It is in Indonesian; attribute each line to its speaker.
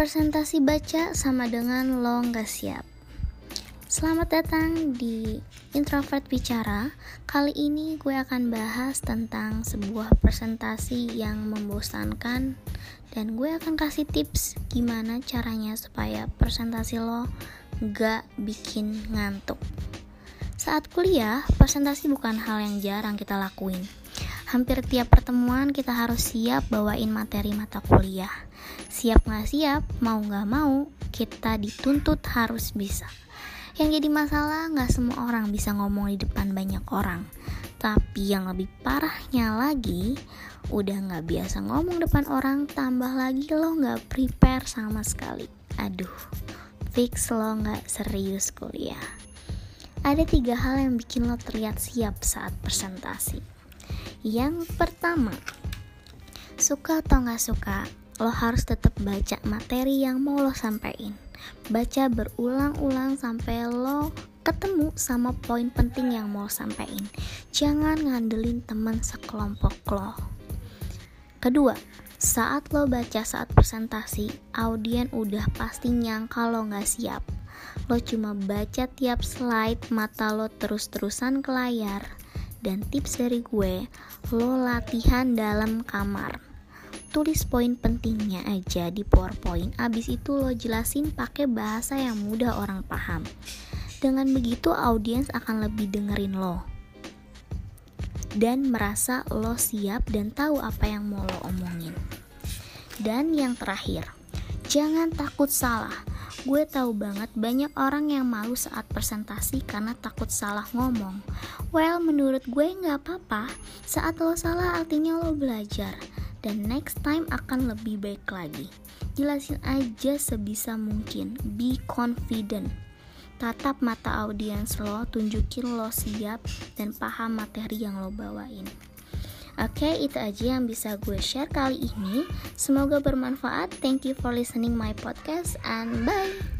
Speaker 1: Presentasi baca sama dengan lo nggak siap. Selamat datang di Introvert Bicara. Kali ini gue akan bahas tentang sebuah presentasi yang membosankan dan gue akan kasih tips gimana caranya supaya presentasi lo nggak bikin ngantuk. Saat kuliah, presentasi bukan hal yang jarang kita lakuin Hampir tiap pertemuan kita harus siap bawain materi mata kuliah. Siap nggak siap, mau nggak mau, kita dituntut harus bisa. Yang jadi masalah nggak semua orang bisa ngomong di depan banyak orang. Tapi yang lebih parahnya lagi, udah nggak biasa ngomong depan orang, tambah lagi lo nggak prepare sama sekali. Aduh, fix lo nggak serius kuliah. Ada tiga hal yang bikin lo terlihat siap saat presentasi. Yang pertama, suka atau nggak suka, lo harus tetap baca materi yang mau lo sampaikan. Baca berulang-ulang sampai lo ketemu sama poin penting yang mau lo sampaikan. Jangan ngandelin teman sekelompok lo. Kedua, saat lo baca saat presentasi, audien udah pasti nyangka lo nggak siap. Lo cuma baca tiap slide, mata lo terus-terusan ke layar dan tips dari gue, lo latihan dalam kamar. Tulis poin pentingnya aja di PowerPoint, abis itu lo jelasin pakai bahasa yang mudah orang paham. Dengan begitu audiens akan lebih dengerin lo dan merasa lo siap dan tahu apa yang mau lo omongin. Dan yang terakhir, jangan takut salah. Gue tahu banget banyak orang yang malu saat presentasi karena takut salah ngomong. Well, menurut gue nggak apa-apa. Saat lo salah artinya lo belajar. Dan next time akan lebih baik lagi. Jelasin aja sebisa mungkin. Be confident. Tatap mata audiens lo, tunjukin lo siap dan paham materi yang lo bawain. Oke, itu aja yang bisa gue share kali ini. Semoga bermanfaat. Thank you for listening my podcast and bye.